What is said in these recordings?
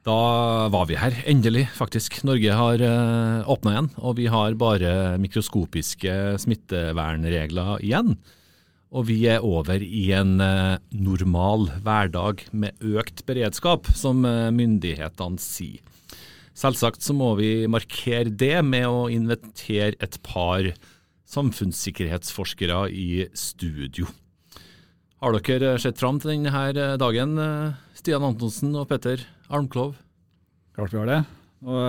Da var vi her, endelig, faktisk. Norge har uh, åpna igjen, og vi har bare mikroskopiske smittevernregler igjen. Og vi er over i en uh, normal hverdag med økt beredskap, som uh, myndighetene sier. Selvsagt så må vi markere det med å invitere et par samfunnssikkerhetsforskere i studio. Har dere sett fram til denne dagen, Stian Antonsen og Petter Almklov? Klart vi har det. Og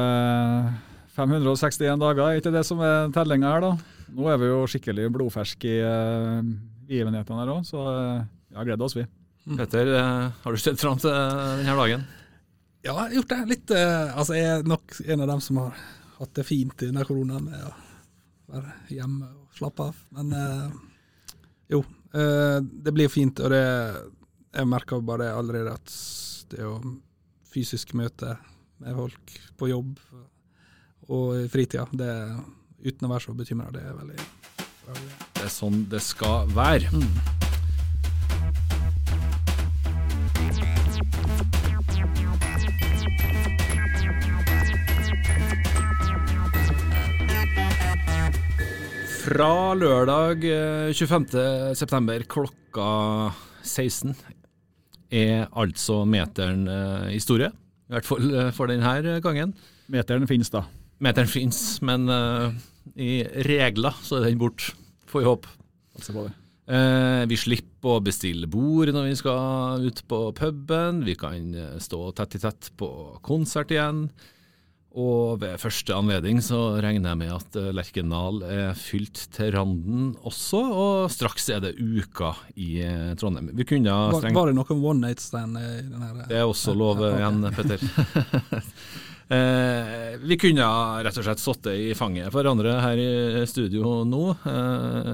561 eh, dager er ikke det som er tellinga her, da. Nå er vi jo skikkelig blodferske i begivenhetene her òg, så uh, ja, gleder oss, vi. Mm. Petter, uh, har du sett fram til denne dagen? Ja, jeg har gjort det. Litt, uh, altså Jeg er nok en av dem som har hatt det fint i denne koronaen med å være hjemme og slappe av. Men jo, det blir fint. Og det, jeg merker bare allerede at det å fysisk møte med folk på jobb og i fritida, det, uten å være så bekymra, det er veldig Det er sånn det skal være. Mm. Fra lørdag 25.9. Eh, klokka 16 er altså meteren uh, historie. I hvert fall uh, for denne gangen. Meteren finnes da? Meteren finnes, men uh, i regler så er den borte, får vi håpe. Uh, vi slipper å bestille bord når vi skal ut på puben. Vi kan stå tett i tett på konsert igjen. Og ved første anledning så regner jeg med at eh, Lerkendal er fylt til randen også, og straks er det uka i eh, Trondheim. Vi kunne strengt... Var, var det noen one night stand i den her? Det er også lov igjen, Petter. eh, vi kunne rett og slett sittet i fanget for hverandre her i studio nå. Eh,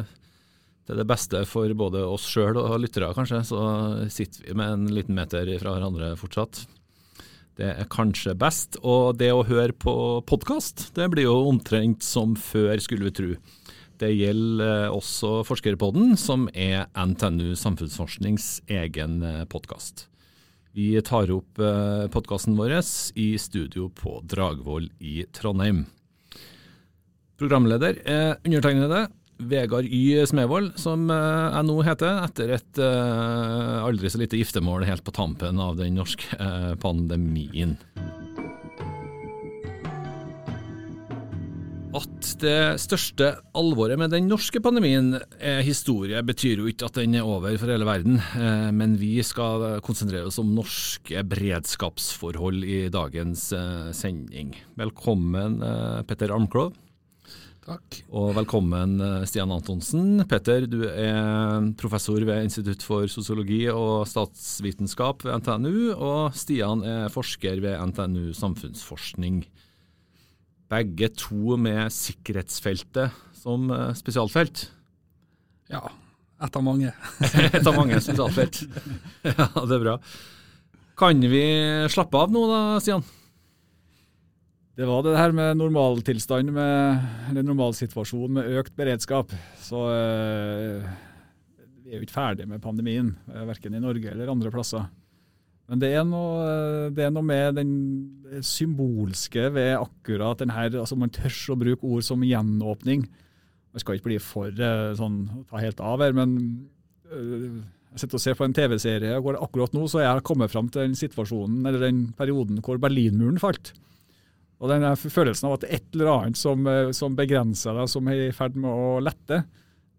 til det beste for både oss sjøl og lyttere, kanskje, så sitter vi med en liten meter fra hverandre fortsatt. Det er kanskje best. Og det å høre på podkast, det blir jo omtrent som før, skulle vi tro. Det gjelder eh, også Forskerpodden, som er NTNU Samfunnsforsknings egen eh, podkast. Vi tar opp eh, podkasten vår i studio på Dragvoll i Trondheim. Programleder er undertegnede Vegard Y. Smevold, som eh, jeg nå heter, etter et uh, aldri så lite giftermål helt på tampen av den norske uh, pandemien. At det største alvoret med den norske pandemien er historie, betyr jo ikke at den er over for hele verden. Men vi skal konsentrere oss om norske beredskapsforhold i dagens sending. Velkommen, Petter Armklov. Takk. Og velkommen eh, Stian Antonsen. Petter, du er professor ved Institutt for sosiologi og statsvitenskap ved NTNU, og Stian er forsker ved NTNU samfunnsforskning. Begge to med sikkerhetsfeltet som eh, spesialfelt. Ja, ett av mange. Ett av mange spesialfelt. Ja, det er bra. Kan vi slappe av nå da, Stian? Det var det her med normaltilstand, eller normalsituasjonen med økt beredskap. Så eh, vi er jo ikke ferdig med pandemien, eh, verken i Norge eller andre plasser. Men det er noe, eh, det er noe med den symbolske ved akkurat den her, altså Man tør å bruke ord som gjenåpning. Man skal ikke bli for sånn, ta helt av her, men jeg sitter og ser på en TV-serie hvor akkurat nå så er jeg kommet fram til den situasjonen, eller den perioden hvor Berlinmuren falt. Og den følelsen av at et eller annet som, eh, som begrenser deg, som er i ferd med å lette,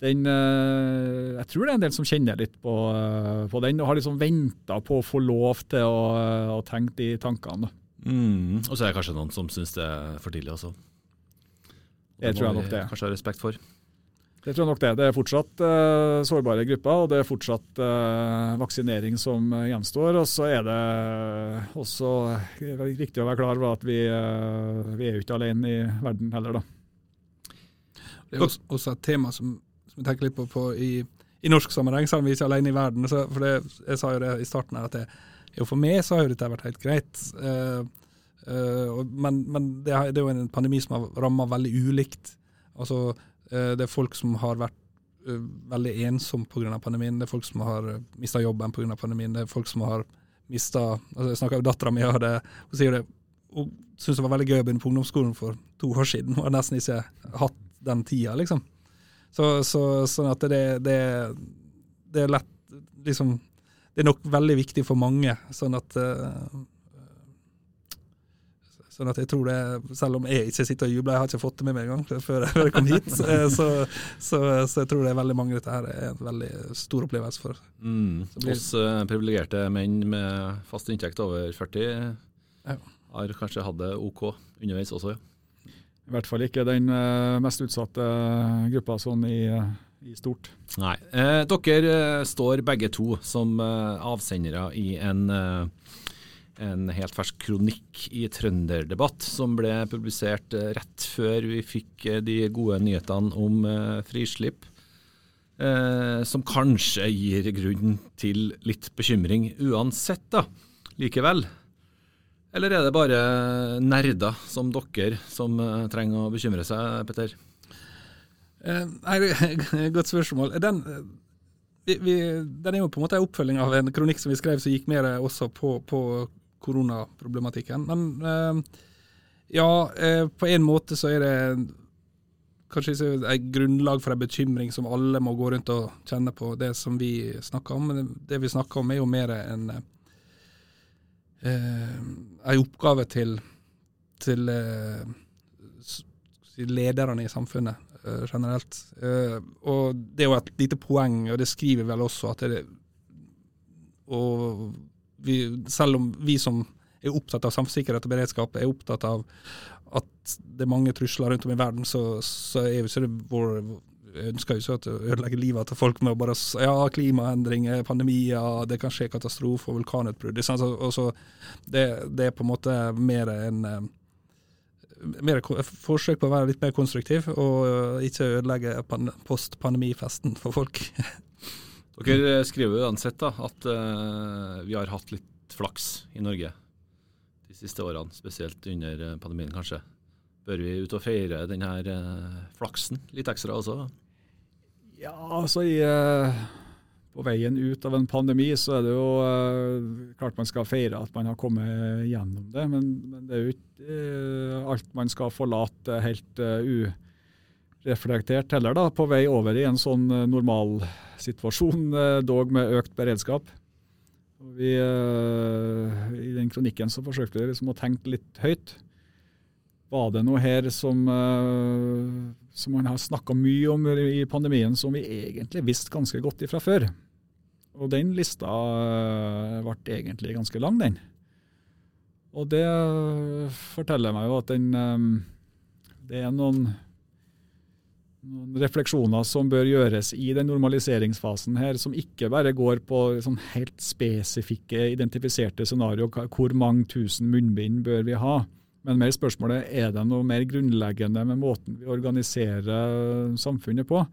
den, eh, jeg tror det er en del som kjenner litt på, eh, på den, og har liksom venta på å få lov til å, å tenke de tankene. Mm. Og så er det kanskje noen som syns det er for tidlig også. Det, det tror jeg nok det. Kanskje ha respekt for. Det tror jeg nok det. Det er fortsatt uh, sårbare grupper, og det er fortsatt uh, vaksinering som uh, gjenstår. Og så er det også viktig å være klar over at vi, vi er jo ikke alene i verden heller, da. Det er også, også et tema som, som jeg tenker litt på, på i, i, norsk sammenheng, selv om vi ikke er alene i verden. Så, for det, Jeg sa jo det i starten her, at det, jo, for meg så har jo dette vært helt greit. men, men det, er, det er jo en pandemi som har ramma veldig ulikt. Altså Eh, det er folk som har vært eh, veldig ensomme pga. pandemien. Det er folk som har eh, mista jobben pga. pandemien. Det er folk som har mista altså Jeg snakka med dattera mi, og hun sier det hun syntes det var veldig gøy å begynne på ungdomsskolen for to år siden. Hun har nesten ikke hatt den tida, liksom. Så, så, sånn at det, det, det er lett liksom Det er nok veldig viktig for mange. Sånn at Sånn at jeg tror det, Selv om jeg ikke sitter og jubler, jeg har ikke fått det med meg engang før jeg kom hit, så, så, så, jeg tror det er veldig mange dette her er en veldig stor opplevelse for. Mm. Oss eh, privilegerte menn med fast inntekt over 40 ja. har kanskje hatt det OK underveis også, ja. I hvert fall ikke den uh, mest utsatte gruppa sånn i, i stort. Nei. Eh, dere står begge to som avsendere i en en helt fersk kronikk i Trønderdebatt som ble publisert eh, rett før vi fikk eh, de gode nyhetene om eh, frislipp. Som kanskje gir grunn til litt bekymring uansett, da, likevel. Eller er det bare nerder som dere som trenger å bekymre seg, Petter? Nei, godt spørsmål. Den, vi, vi, den er jo på en måte en oppfølging av en kronikk som vi skrev som gikk mer også på, på koronaproblematikken. Men eh, ja, eh, på en måte så er det kanskje ikke et grunnlag for en bekymring som alle må gå rundt og kjenne på, det som vi snakker om. Men det vi snakker om er jo mer en, eh, en oppgave til, til lederne i samfunnet generelt. Og det er jo et lite poeng, og det skriver vel også, at det og vi, selv om vi som er opptatt av samfunnssikkerhet og beredskap, er opptatt av at det er mange trusler rundt om i verden, så, så er jo ikke det vår ønsker jo ikke å ødelegge livet til folk med å bare Ja, klimaendringer, pandemier, det kan skje katastrofer, vulkanutbrudd. Det, det, er på en måte mer en mer forsøk på å være litt mer konstruktiv, og ikke ødelegge post-pandemifesten for folk. Dere skriver uansett da, at uh, vi har hatt litt flaks i Norge de siste årene, spesielt under eh, pandemien kanskje. Bør vi ut og feire denne uh, flaksen litt ekstra også? Ja, altså i, uh, på veien ut av en pandemi så er det jo klart man skal feire at man har kommet gjennom det, men, men det er jo ikke alt man skal forlate helt uh, reflektert heller, da, på vei over i en sånn eh, normalsituasjon, eh, dog med økt beredskap. Vi, eh, I den kronikken så forsøkte vi liksom å tenke litt høyt. Var det noe her som, som man har snakka mye om i pandemien, som vi egentlig visste ganske godt ifra før? Og den lista ble egentlig ganske lang, den. Og det forteller meg jo at den Det er noen noen refleksjoner som bør gjøres i den normaliseringsfasen her, som ikke bare går på sånn helt spesifikke, identifiserte scenarioer. Hvor mange tusen munnbind bør vi ha? Men mer spørsmålet er det noe mer grunnleggende med måten vi organiserer samfunnet på,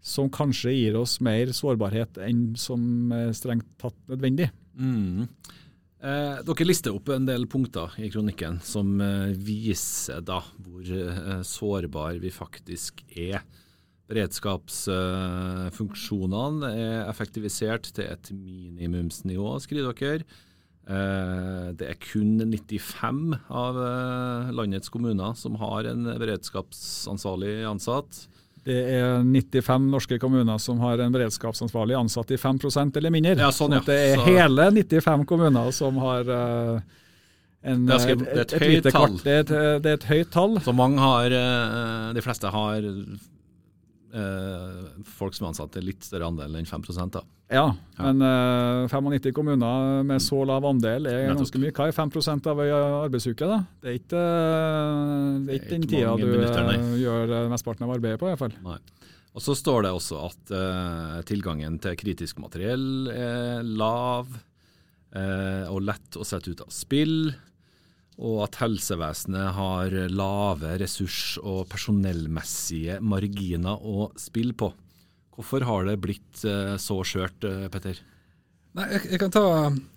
som kanskje gir oss mer sårbarhet enn som er strengt tatt nødvendig. Mm. Eh, dere lister opp en del punkter i kronikken som eh, viser da hvor eh, sårbar vi faktisk er. Beredskapsfunksjonene er effektivisert til et minimumsnivå, skriver dere. Eh, det er kun 95 av eh, landets kommuner som har en beredskapsansvarlig ansatt. Det er 95 norske kommuner som har en beredskapsansvarlig ansatt i 5% eller mindre. Ja, sånn, ja. det er så... hele 95 kommuner som har uh, en, det er, et, et, et, høyt tall. Det et, det er et høyt tall. Så mange har, de fleste har folk som er ansatt til litt større andel enn 5 da. Ja, ja. men uh, 95 kommuner med så lav andel er ganske mye. Hva er 5 av ei arbeidsuke? da? Det er ikke, det er ikke den tida du minutter, gjør mesteparten av arbeidet på. i hvert fall. Nei. Og Så står det også at uh, tilgangen til kritisk materiell er lav uh, og lett å sette ut av spill og at helsevesenet har lave ressurs- og personellmessige marginer å spille på. Hvorfor har det blitt uh, så skjørt, uh, Petter? Nei, jeg, jeg, kan ta,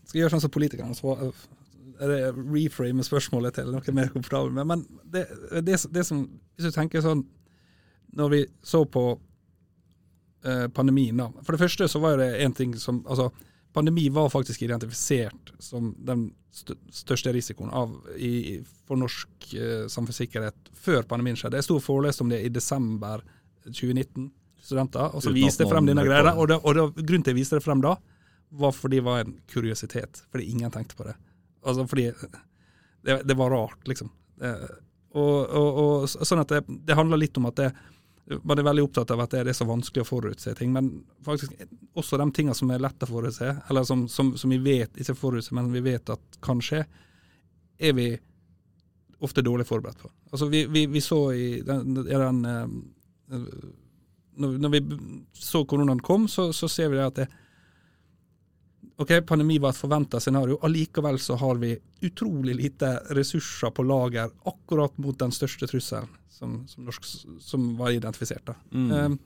skal gjøre sånn som politikerne. Så er det reframe spørsmålet til noe mer komfortabelt. Men det, det, det, som, hvis du tenker sånn Når vi så på eh, pandemien, da. For det første så var det én ting som altså, pandemi var faktisk identifisert som den største risikoen av, i, for norsk eh, samfunnssikkerhet før pandemien skjedde. Jeg sto og foreleste om det i desember 2019, studenter, og så viste jeg frem denne greia. Og, det, og det, grunnen til jeg viste det frem da, var fordi det var en kuriositet. Fordi ingen tenkte på det. Altså fordi det, det var rart, liksom. Og, og, og, sånn at det, det handler litt om at det, man er veldig opptatt av at det er så vanskelig å forutse ting. Men faktisk også de tingene som er lett å forutse, eller som, som, som vi vet ikke forutse, men vi vet at kan skje, er vi ofte dårlig forberedt på. Altså vi, vi, vi så i den, den uh, når, vi så koronaen kom, så, så ser vi at det, ok, pandemi var et forventa scenario. Allikevel så har vi utrolig lite ressurser på lager akkurat mot den største trusselen som, som, norsk, som var identifisert. da. Mm. Um,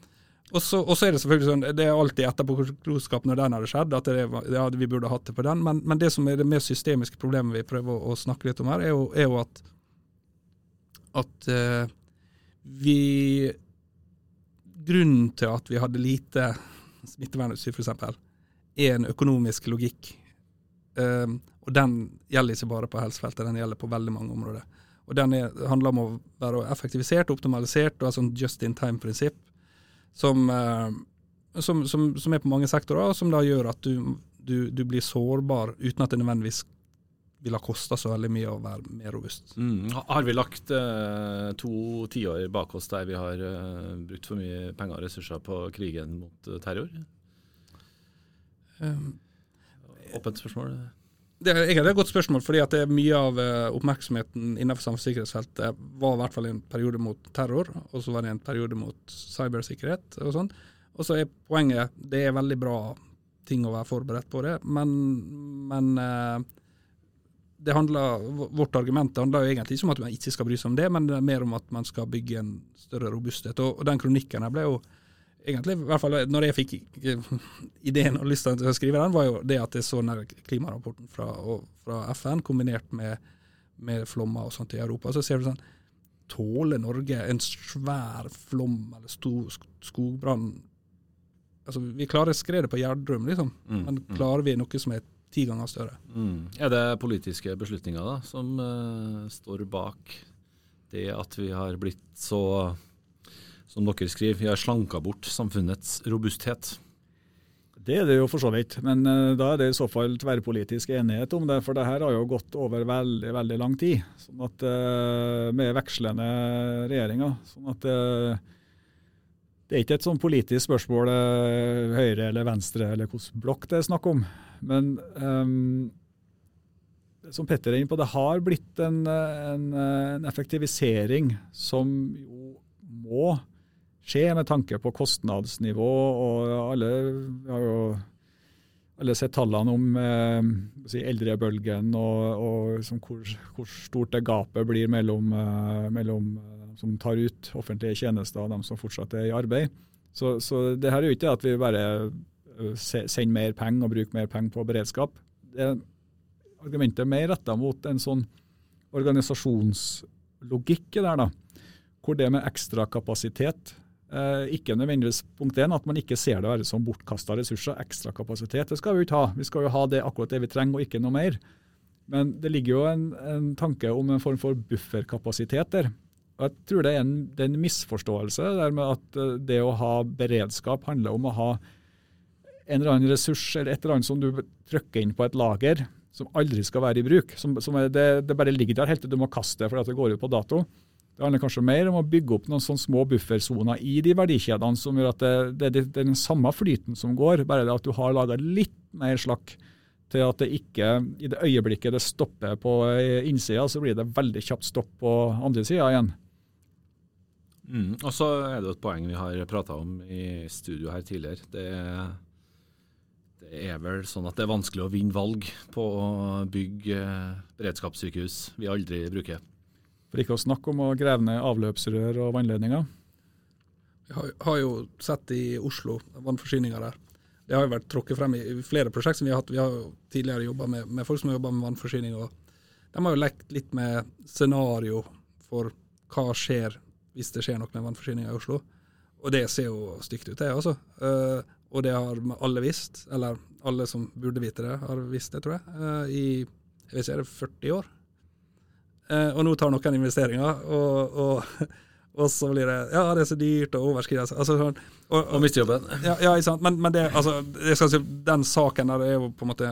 og så, er det selvfølgelig sånn, det er alltid etterpåklokskap når den hadde skjedd, at det, det hadde, vi burde hatt det på den. Men, men, det som er det mer systemiske problemet vi prøver å, å snakke litt om her, er jo, er jo at, at uh, vi Grunnen til at vi hadde lite smittevernutstyr, f.eks., er en økonomisk logikk. Um, og den gjelder ikke bare på helsefeltet, den gjelder på veldig mange områder. Og Den er, handler om å være effektivisert optimalisert og et sånt just in time-prinsipp som, uh, som, som, som, er på mange sektorer, og som da gjør at du, du, du blir sårbar uten at det nødvendigvis vil ha kosta så veldig mye å være mer robust. Mm. Har vi lagt eh, to tiår bak oss der vi har eh, brukt for mye penger og ressurser på krigen mot terror? Um, Åpent spørsmål? Det er egentlig et godt spørsmål, fordi at det mye av uh, oppmerksomheten innenfor samfunnssikkerhetsfeltet var i hvert fall en periode mot terror, og så var det en periode mot cybersikkerhet og sånn. Og så er poenget det er veldig bra ting å være forberedt på det, men, men uh, det handler, vårt argument handler jo egentlig ikke om at man ikke skal bry seg om det, men det er mer om at man skal bygge en større robusthet. Og, og den kronikken her ble jo egentlig, i hvert fall når jeg fikk ideen og lyst til å skrive den, var jo det at jeg så den klimarapporten fra, fra, FN kombinert med, med flommer og sånt i Europa. Så ser du sånn Tåler Norge en svær flom eller stor skogbrann? Altså, vi klarer skredet på Gjerdrum, liksom, mm, men mm. klarer vi noe som er ti ganger større? Mm. Er det politiske beslutninger da, som uh, står bak det at vi har blitt så som dere skriver, vi har slanka bort samfunnets robusthet. Det er det jo for så vidt, men uh, da er det i så fall tverrpolitisk enighet om det. For det her har jo gått over veldig veldig lang tid, sånn at, uh, med vekslende regjeringer. sånn at uh, Det er ikke et sånn politisk spørsmål høyre eller venstre eller hvilken blokk det er snakk om. Men um, som Petter er inne på, det har blitt en, en, en effektivisering som jo må skje med tanke på kostnadsnivå. og Alle har jo alle sett tallene om eh, si eldrebølgen og, og liksom hvor, hvor, stort det gapet blir mellom, eh, mellom eh, som tar ut offentlige tjenester og dem som fortsatt er i arbeid. Så, så det her er jo ikke at vi bare eh, sender mer penger og bruker mer penger på beredskap. Det argumentet er mer retta mot en sånn organisasjonslogikk der, da. Hvor det med ekstra kapasitet Eh, ikke nødvendigvis punkt én, at man ikke ser det som bortkasta ressurser, ekstra kapasitet. Det skal vi jo ikke ha. Vi skal jo ha det akkurat det vi trenger, og ikke noe mer. Men det ligger jo en, en tanke om en form for bufferkapasitet der. Og Jeg tror det er en, det er en misforståelse der med at eh, det å ha beredskap handler om å ha en eller annen ressurs eller et eller annet som du trykker inn på et lager, som aldri skal være i bruk. Som, som er, det, det, bare ligger der helt til du må kaste det fordi det går ut på dato. Det handler kanskje mer om å bygge opp noen sånne små buffersoner i de verdikjedene som gjør at det, det, det, det er den samme flyten som går, bare det at du har laga litt mer slakk til at det ikke i det øyeblikket det stopper på innsida, så blir det veldig kjapt stopp på andre sida igjen. Mm, og så er det et poeng vi har prata om i studio her tidligere. Det det er, vel sånn at det er vanskelig å vinne valg på å bygge beredskapssykehus vi aldri bruker. For ikke å snakke om å grave ned avløpsrør og vannledninger. Vi har, jo sett i Oslo vannforsyninger der. Det har jo vært tråkket frem i flere prosjekt som vi har hatt. Vi har jo tidligere jobba med, med, folk som har jobba med vannforsyning. og De har jo lekt litt med scenario for hva skjer hvis det skjer noe med vannforsyninga i Oslo. Og det ser jo stygt ut, det altså. Og det har alle visst, eller alle som burde vite det, har visst det, tror jeg, eh, i jeg ikke, er det 40 år. Eh, og nå tar noen investeringer, og, og, og, så blir det Ja, det er så dyrt og overskridelse. Altså, og, og, og miste jobben. Ja, ja, ikke sant. Men, men det, altså, si, den saken der er jo på en måte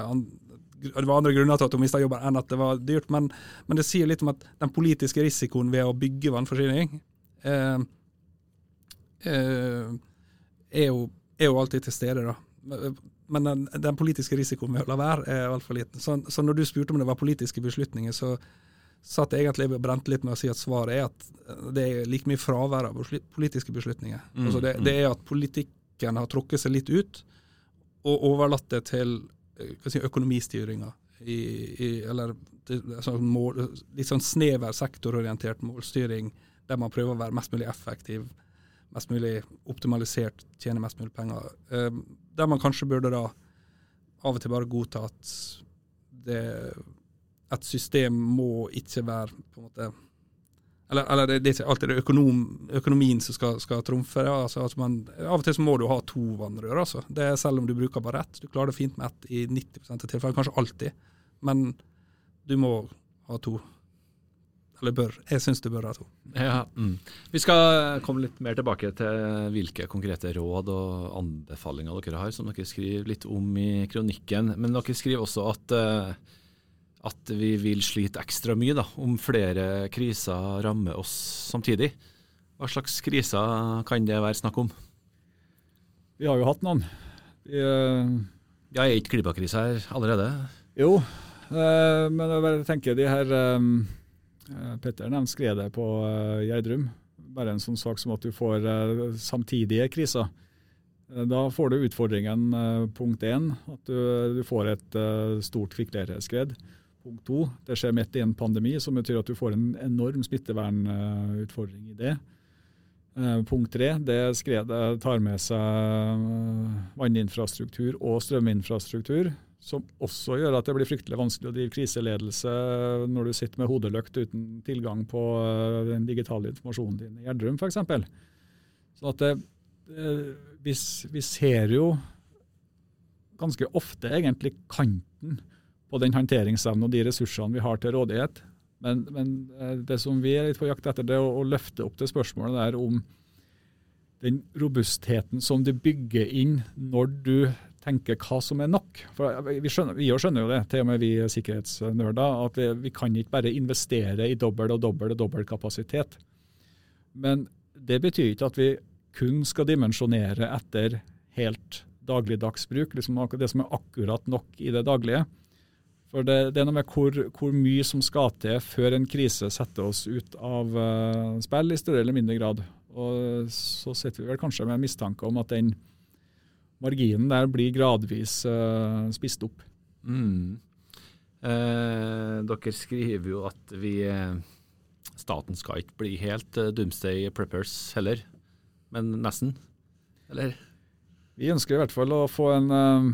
det var andre grunner til at hun mista jobben enn at det var dyrt, men, men, det sier litt om at den politiske risikoen ved å bygge vannforsyning eh, eh, er, jo, er, jo, alltid til stede. da. Men den, den politiske risikoen ved å la være er altfor liten. Så, så, når du spurte om det var politiske beslutninger, så satt egentlig og brente litt med å si at svaret er at det er like mye fravær av politiske beslutninger. Mm, altså det, mm. det, er at politikken har trukket seg litt ut og overlatt det til si, økonomistyringa. I, i, eller altså mål, litt sånn snever sektororientert målstyring, der man prøver å være mest mulig effektiv, mest mulig optimalisert, tjene mest mulig penger. Eh, der man kanskje burde da av og til bare godta at det, et system må ikke være på en måte eller, eller det, det, er ikke alltid det økonom, økonomien som skal, skal trumfe. Ja, altså, altså man, av og til så må du ha to vannrør, altså. Det er selv om du bruker bare ett. Du klarer det fint med ett i 90% av tilfellene, kanskje alltid. Men du må ha to. Eller bør. Jeg syns du bør ha to. Ja, mm. Vi skal komme litt mer tilbake til hvilke konkrete råd og anbefalinger dere har, som dere skriver litt om i kronikken. Men dere skriver også at uh, at vi vil slite ekstra mye da, om flere kriser rammer oss samtidig. Hva slags kriser kan det være snakk om? Vi har jo hatt noen. Vi, uh, ja, Er ikke klimakrisa her allerede? Jo, uh, men jeg tenker de her um, Petter nevnte skredet på uh, Gjerdrum. Bare en sånn sak som at du får samtidige kriser. Da får du utfordringen punkt én, at du, du får et stort kvikkleireskred. Punkt to, det skjer midt i en pandemi, som betyr at du får en enorm smittevernutfordring i det. Eh, punkt tre, det skredet tar med seg eh, vanninfrastruktur og strøminfrastruktur, som også gjør at det blir fryktelig vanskelig å drive kriseledelse når du sitter med hodeløkt uten tilgang på eh, den digitale informasjonen din i Gjerdrum f.eks. Så at det, vi, vi ser jo ganske ofte egentlig kanten på den håndteringsevnen og de ressursene vi har til rådighet. Men, men, eh, det som vi er litt på jakt etter, det er å, å løfte opp det spørsmålet der om den robustheten som du bygger inn når du tenker hva som er nok. For Vi skjønner, vi skjønner jo det, til og med vi sikkerhetsnerder, at vi, vi kan ikke bare investere i dobbel og dobbel og dobbel kapasitet. Men det betyr ikke at vi kun skal dimensjonere etter helt dagligdags bruk, liksom det som er akkurat nok i det daglige. For det, det, er noe med hvor, hvor, mye som skal til før en krise setter oss ut av uh, spill, i større eller mindre grad. Og så sitter vi vel kanskje med mistanke om at den marginen der blir gradvis uh, spist opp. Mm. Eh, dere skriver jo at vi Staten skal ikke bli helt uh, Doomsday Preppers heller, men nesten? Eller? Vi ønsker i hvert fall å få en uh,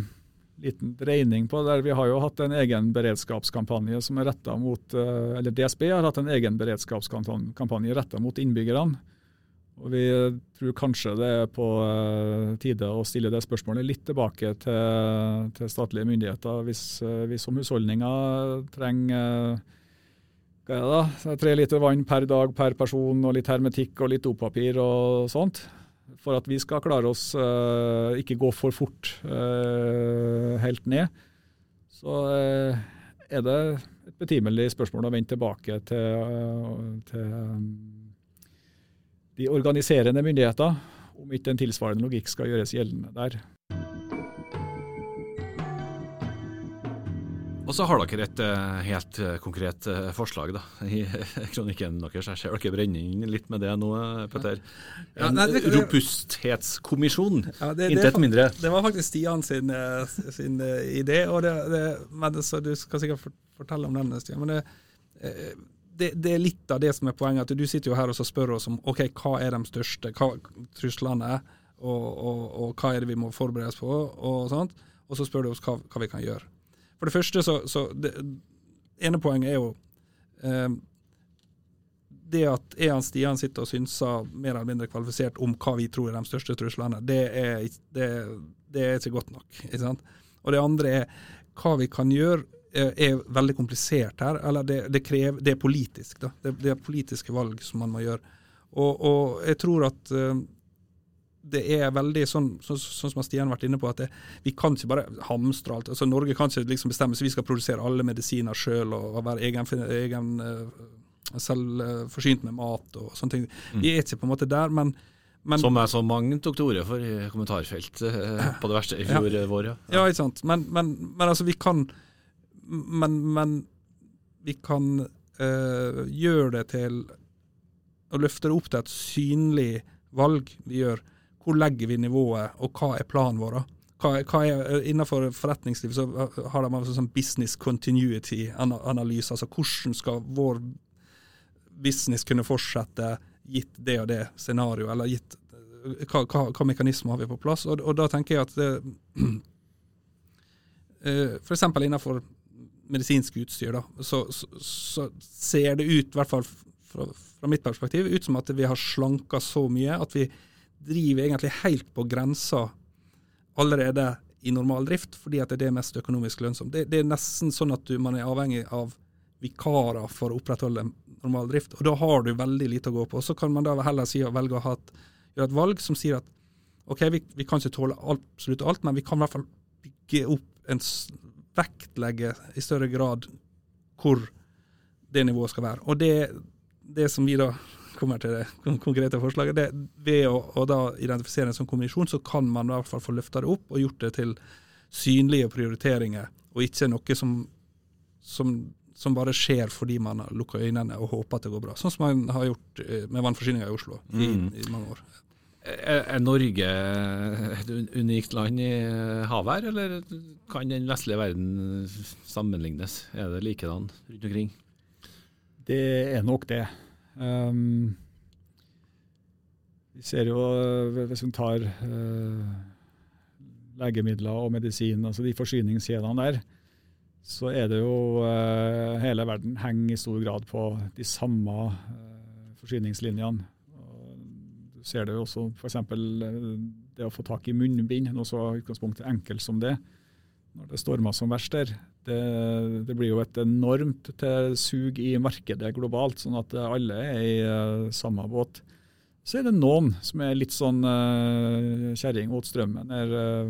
liten dreining på det. Vi har jo hatt en egen beredskapskampanje som er retta mot eh, Eller DSB har hatt en egen beredskapskampanje retta mot innbyggerne. Og Vi tror kanskje det er på eh, tide å stille det spørsmålet litt tilbake til, til statlige myndigheter. Hvis eh, vi som husholdninger trenger hva er det da, tre liter vann per dag per person, og litt hermetikk og litt dopapir og sånt, for at vi skal klare oss, uh, ikke gå for fort uh, helt ned, så uh, er det et betimelig spørsmål å vende tilbake til, til de organiserende myndigheter, om ikke en tilsvarende logikk skal gjøres gjeldende der. Og så har dere et uh, helt uh, konkret uh, forslag da, i kronikken deres. Jeg ser dere brenner inn litt med det nå, Petter. En ja, nei, robusthetskommisjon, ja, intet mindre. Det var faktisk Stian sin, sin idé, det, det, men, så du skal sikkert fortelle om den. Stian, men det, det, det, er litt av det som er poenget. at Du sitter jo her og spør oss om ok, hva er de største hva, truslene, og, og, og, hva er det vi må forberede oss på, og sånt. Og så spør du oss hva, hva vi kan gjøre. For det første så, så det, ene poenget er jo eh, det at jeg og Stian sitter og synser mer eller mindre kvalifisert om hva vi tror er de største truslene, det er, det, det er ikke godt nok. ikke? Og det andre er hva vi kan gjøre er, er veldig komplisert her. Eller det, det, krever, det er politisk. da. Det, det, er politiske valg som man må gjøre. Og, og jeg tror at uh, det er veldig sånn, så, sånn som Stian har vært inne på, at det, vi kan ikke bare hamstre alt. altså Norge kan ikke liksom bestemme seg vi skal produsere alle medisiner sjøl og være egen, egen uh, selvforsynt med mat og sånne ting. Mm. Vi er ikke på en måte der, men, men Som er så mange tok til orde for i kommentarfelt uh, på det verste i fjor ja. vår. Ja. ja, ikke sant. Men, men, men, altså, vi kan Men, vi kan uh, gjøre det til Å løfte det opp til et synlig valg vi gjør hvor legger vi nivået, og hva er planen vår? Hva, hva er, eh, innenfor forretningslivet så eh, har de altså sånn business continuity-analyse. altså Hvordan skal vår business kunne fortsette gitt det og det scenarioet, eller gitt eh, hva, hva, hva, mekanismer har vi på plass? Og, og da tenker jeg at det, F.eks. innenfor medisinsk utstyr, da, så, så, så, ser det ut, i hvert fall fra, fra mitt perspektiv, ut som at vi har slanka så mye at vi driver egentlig helt på grensa allerede i normal drift, fordi at det er mest økonomisk lønnsomt. Det, det er nesten sånn at du, man er avhengig av vikarer for å opprettholde normal drift. Og da har du veldig lite å gå på. Så kan man da heller si velge å et, gjøre et valg som sier at OK, vi, vi kan ikke tåle absolutt alt, men vi kan i hvert fall bygge opp en vektlegge i større grad hvor det nivået skal være. Og det, det som vi da kommer til det konkrete forslaget. Det, ved å, å, da identifisere en sånn kommisjon, så kan man i hvert fall få løfta det opp og gjort det til synlige prioriteringer, og ikke noe som, som, som bare skjer fordi man har lukka øynene og håper at det går bra. Sånn som man har gjort eh, med vannforsyninga i Oslo i, mm. i mange år. Er Norge et unikt land i havet her, eller kan den vestlige verden sammenlignes? Er det likedan rundt omkring? Det er nok det. Um, vi ser jo, eh, hvis vi tar uh, legemidler og medisin, altså de forsyningskjedene der, så er det jo uh, Hele verden henger i stor grad på de samme uh, forsyningslinjene. du ser det jo også f.eks. det å få tak i munnbind, noe så utgangspunktet enkelt som det. Når det stormer som verst der, det, det, blir jo et enormt sug i markedet globalt, sånn at alle er i uh, samme båt. Så er det noen som er litt sånn uh, kjerring mot strømmen. Er, uh,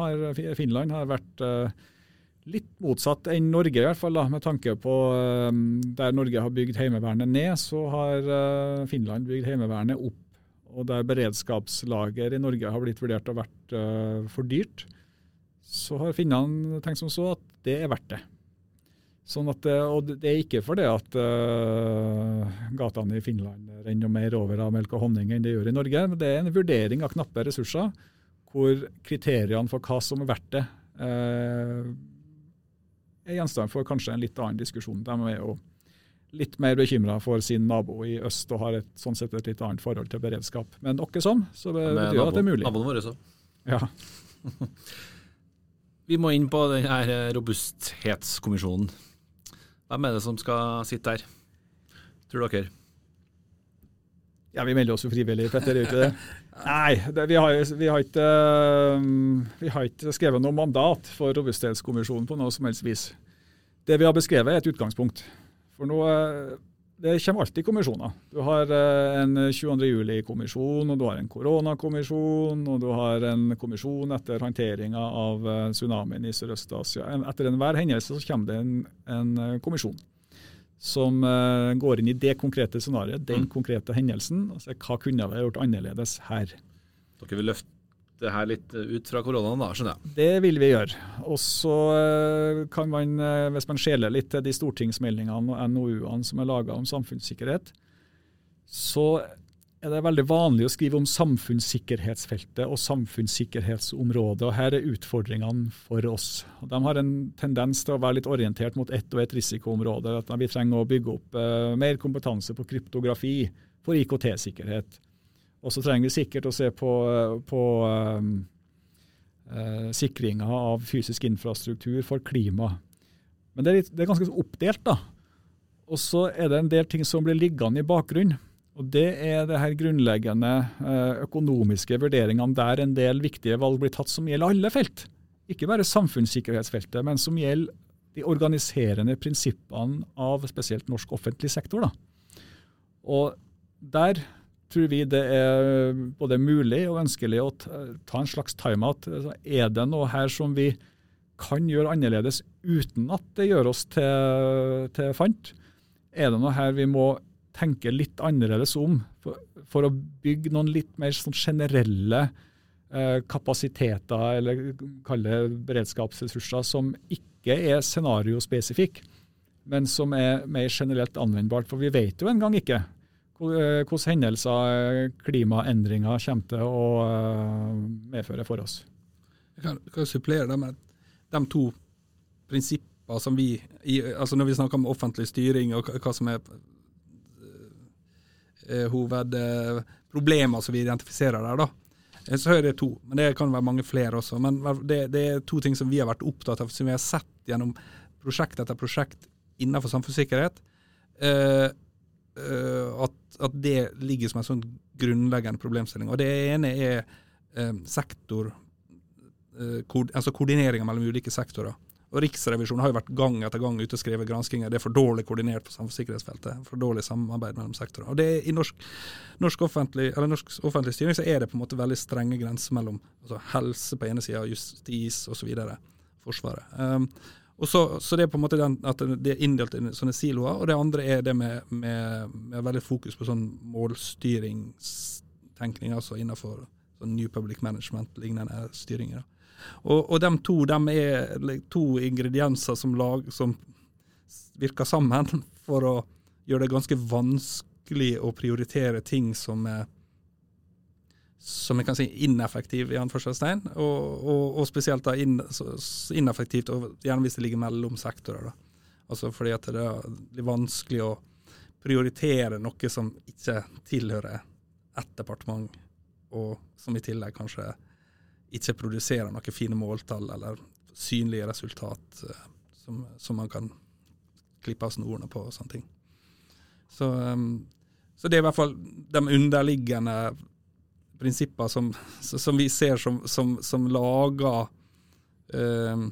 har, Finland har vært uh, litt motsatt enn Norge, i hvert fall da, med tanke på der Norge har bygd Heimevernet ned, så har Finland bygd Heimevernet opp. Og der beredskapslager i Norge har blitt vurdert å vært for dyrt så har finnene tenkt som så at det er verdt det. Sånn at, eh, og det er ikke fordi at uh, gatene i Finland renner mer over av melk og honning enn det gjør i Norge. men Det er en vurdering av knappe ressurser, hvor kriteriene for hva som er verdt det, uh, er gjenstand for kanskje en litt annen diskusjon. De er jo litt mer bekymra for sin nabo i øst og har et, sånn sett et litt annet forhold til beredskap. Men åkke som, så betyr det at det er mulig. Naboen vår også. Ja. Vi må inn på denne her robusthetskommisjonen. Hvem er det som skal sitte der, tror dere? Ja, Vi melder oss jo frivillig, Petter, gjør ikke det? Nei, det, vi, har, vi, har ikke, uh, vi, har, ikke, skrevet noe mandat for robusthetskommisjonen på noe som helst vis. Det vi har beskrevet, er et utgangspunkt. For nå, uh, det kommer alltid kommisjoner. Du har eh, en 22. juli-kommisjon, og du har en koronakommisjon, og du har en kommisjon etter håndteringa av eh, tsunamien i Sørøst-Asia. Etter enhver hendelse så kommer det en, en eh, kommisjon som går inn i det konkrete scenarioet, den mm. konkrete hendelsen, og ser hva kunne vi gjort annerledes her. Dere vil løfte det her litt ut fra koronaen, da, skjønner jeg? Det vil vi gjøre. Og så eh, kan man, eh, hvis man skjeler litt til de stortingsmeldingene og NOU-ene som er laga om samfunnssikkerhet, så er det veldig vanlig å skrive om samfunnssikkerhetsfeltet og samfunnssikkerhetsområdet. og Her er utfordringene for oss. De har en tendens til å være litt orientert mot ett og ett risikoområde. at Vi trenger å bygge opp mer kompetanse på kryptografi, for IKT-sikkerhet. Og så trenger vi sikkert å se på, på um, uh, sikringa av fysisk infrastruktur for klima. Men det er, litt, det er ganske oppdelt, da. Og så er det en del ting som blir liggende i bakgrunnen. Og Det er det her grunnleggende eh, økonomiske vurderingene der en del viktige valg blir tatt som gjelder alle felt. Ikke bare samfunnssikkerhetsfeltet, men som gjelder de organiserende prinsippene av spesielt norsk offentlig sektor. Da. Og der tror vi det er både mulig og ønskelig å ta en slags timeout. Altså, er det noe her som vi kan gjøre annerledes uten at det gjør oss til, til fant? Er det noe her vi må tenke litt annerledes om for, for å bygge noen litt mer sånn generelle eh, kapasiteter, eller kalle beredskapsressurser, som ikke er scenariospesifikke, men som er mer generelt anvendbart? For vi vet jo engang ikke Eh, hvilke hendelser eh, klimaendringer kommer til å eh, medføre for oss. Jeg kan, kan supplere det med de to prinsipper som vi altså Når vi snakker om offentlig styring og hva som er hovedproblemer som vi identifiserer der, da, så er det to. Men det kan være mange flere også. Men det, det, er to ting som vi har vært opptatt av, som vi har sett gjennom prosjekt etter prosjekt innenfor samfunnssikkerhet. Eh, uh, at, at, det ligger som en sånn grunnleggende problemstilling. Og Det ene er uh, sektor, uh, ko altså koordineringa mellom ulike sektorer. Og Riksrevisjonen har jo vært gang etter gang ute og skrevet granskinger. Det er for dårlig koordinert på samfunnssikkerhetsfeltet. For dårlig samarbeid mellom sektorer. Og det er I norsk, norsk, offentlig, norsk, offentlig, styring så er det på en måte veldig strenge grenser mellom altså helse på ene sida, justis osv. Forsvaret. Um, så, så, det er på en måte den, at det er inndelt i sånne siloer. Og det andre er det med, med, med veldig fokus på sånn målstyringstenkning, altså innenfor sånn New Public Management-lignende styringer. Og, og de to de er to ingredienser som, lag, som virker sammen for å gjøre det ganske vanskelig å prioritere ting som er som jeg kan si ineffektiv, i anførselstegn, og, og, og, spesielt da inn, ineffektivt, og gjerne hvis det ligger mellom sektorer. da. Altså fordi at det blir vanskelig å prioritere noe som ikke tilhører ett departement, og som i tillegg kanskje ikke produserer noen fine måltall eller synlige resultat uh, som, som, man kan klippe av snorene på og sånne ting. Så, um, så det er i hvert fall de underliggende prinsipper som, som vi ser som, som, som lager eh,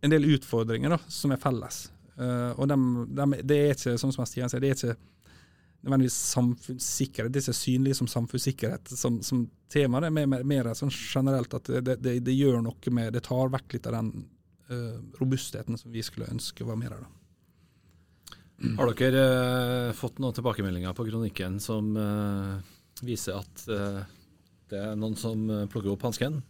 en del utfordringer da, som er felles. Eh, og dem, dem, det er ikke sånn som Stian sier, det er ikke nødvendigvis samfunnssikkerhet. Det er ikke synlig som samfunnssikkerhet som, som tema. Det er mer, mer sånn generelt at det, det, det, gjør noe med Det tar vekk litt av den eh, robustheten som vi skulle ønske var mer av. Har dere eh, fått noen tilbakemeldinger på kronikken som eh, viser at det er noen som eh, plukker opp hansken?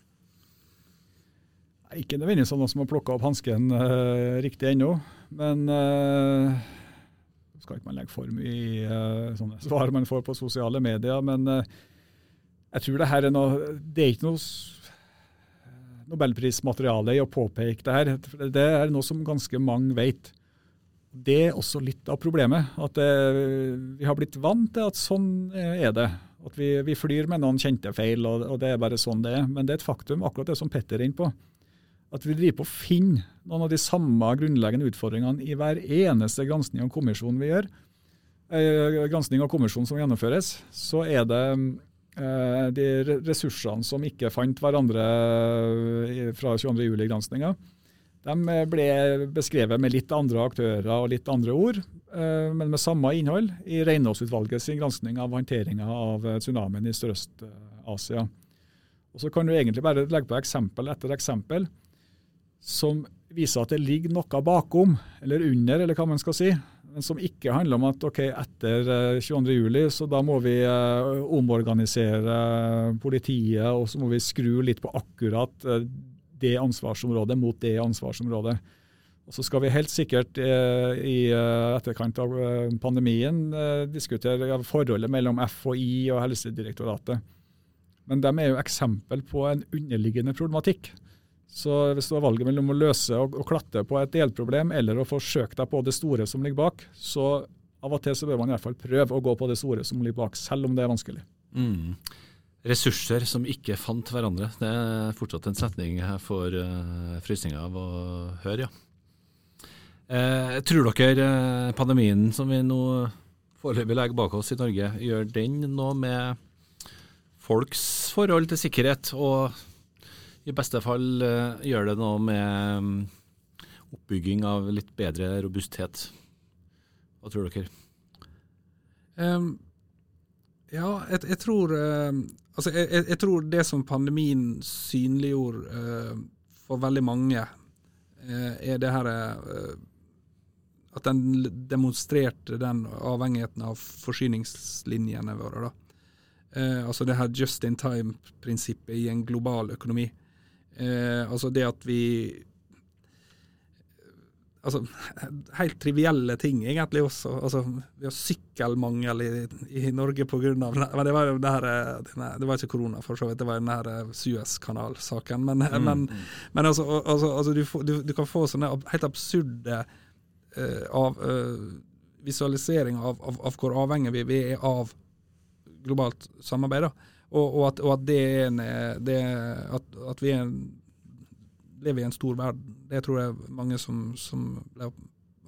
Ikke nødvendigvis noen som har plukka opp hansken uh, riktig ennå. Men uh, skal ikke man legge for mye i uh, sånne svar man får på sosiale medier. Men uh, jeg tror det her er noe Det er ikke noe nobelprismateriale i å påpeke det her. Det er noe som ganske mange vet. Det er også litt av problemet. At det, vi har blitt vant til at sånn er det. At vi, vi, flyr med noen kjente feil, og, og, det er bare sånn det er. Men det er et faktum, akkurat det som Petter er inne på. At vi driver på å finne noen av de samme grunnleggende utfordringene i hver eneste granskning og kommisjon vi gjør. Eh, gransking og kommisjon som gjennomføres, så er det eh, de ressursene som ikke fant hverandre eh, fra 22.07-granskinga. De ble beskrevet med litt andre aktører og litt andre ord, eh, men med samme innhold i Reinåsutvalgets granskning av håndteringa av tsunamien i Sørøst-Asia. Og Så kan du egentlig bare legge på eksempel etter eksempel som viser at det ligger noe bakom, eller under, eller hva man skal si, men som ikke handler om at ok, etter 22.07, eh, så da må vi omorganisere politiet, og så må vi skru litt på akkurat det ansvarsområdet mot det ansvarsområdet. Og Så skal vi helt sikkert eh, i eh, etterkant av eh, pandemien eh, diskutere forholdet mellom FHI og Helsedirektoratet. Men de er jo eksempel på en underliggende problematikk. Så hvis du har valget mellom å løse og, og klatte på et delproblem eller å forsøke deg på det store som ligger bak, så av og til så bør man i hvert fall prøve å gå på det store som ligger bak, selv om det er vanskelig. Mm ressurser som ikke fant hverandre. Det er fortsatt en setning jeg får uh, frysninger av å høre, ja. Eh, tror dere eh, pandemien som vi nå foreløpig legger bak oss i Norge, gjør den noe med folks forhold til sikkerhet, og i beste fall uh, gjør det noe med um, oppbygging av litt bedre robusthet? Hva tror dere? Um, ja, jeg, jeg tror um, Altså, jeg, jeg, tror det som pandemien synliggjorde uh, for veldig mange, uh, er det her uh, At den demonstrerte den avhengigheten av forsyningslinjene våre. da. altså det her just in time-prinsippet i en global økonomi. altså det at vi altså, helt trivielle ting egentlig også. Altså, vi har sykkelmangel i, i Norge pga. Men det var jo det her, det var ikke korona, for så vidt. Det var den her eh, Suezkanal-saken. Men, mm. men, men altså, altså, altså du, du, du, kan få sånne helt absurde uh, av, uh, visualiseringer av, av, av, hvor avhengig vi er av globalt samarbeid. Og, og, at, og, at, det er en, det, at, at vi er en lever i en stor verden. Det tror jeg mange som, som ble,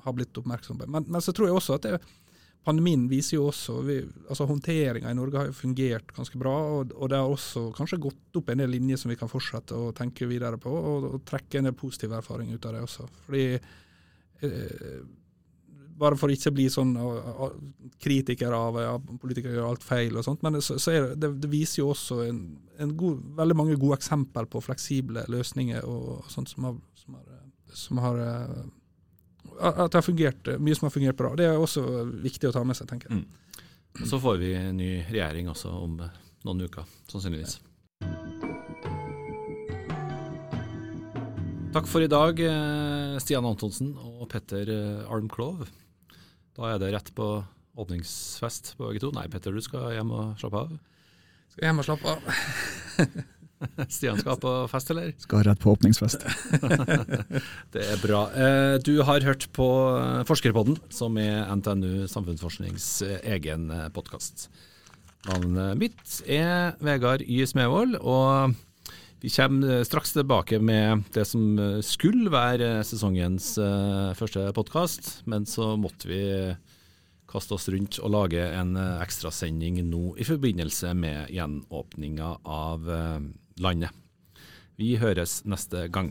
har blitt oppmerksom på. Men, men, så tror jeg også at det, pandemien viser jo også vi, altså Håndteringa i Norge har jo fungert ganske bra. Og, og, det har også kanskje gått opp en del linjer som vi kan fortsette å tenke videre på, og, og trekke en del positiv erfaring ut av det også. Fordi eh, bare for ikke å bli sånn kritiker av at politikere gjør alt feil og sånt. Men så, så det, det, det, viser jo også en, en god, veldig mange gode eksempler på fleksible løsninger og, og sånt som har, som har, som har eh, At det har fungert, mye som har fungert bra. Det er også viktig å ta med seg, tenker jeg. Mm. Så får vi en ny regjering også om noen uker, sannsynligvis. Takk for i dag, eh, Stian Antonsen og Petter eh, Almklov. Da er det rett på åpningsfest på begge to. Nei, Petter, du skal hjem og slappe av. Skal hjem og slappe av. Stian skal på fest, eller? Skal rett på åpningsfest. det er bra. Eh, du har hørt på Forskerpodden, som er NTNU Samfunnsforsknings egen podkast. Navnet mitt er Vegard Y. Smevold, og vi kommer straks tilbake med det som skulle være sesongens uh, første podkast, men så måtte vi kaste oss rundt og lage en ekstrasending nå i forbindelse med gjenåpninga av landet. Vi høres neste gang.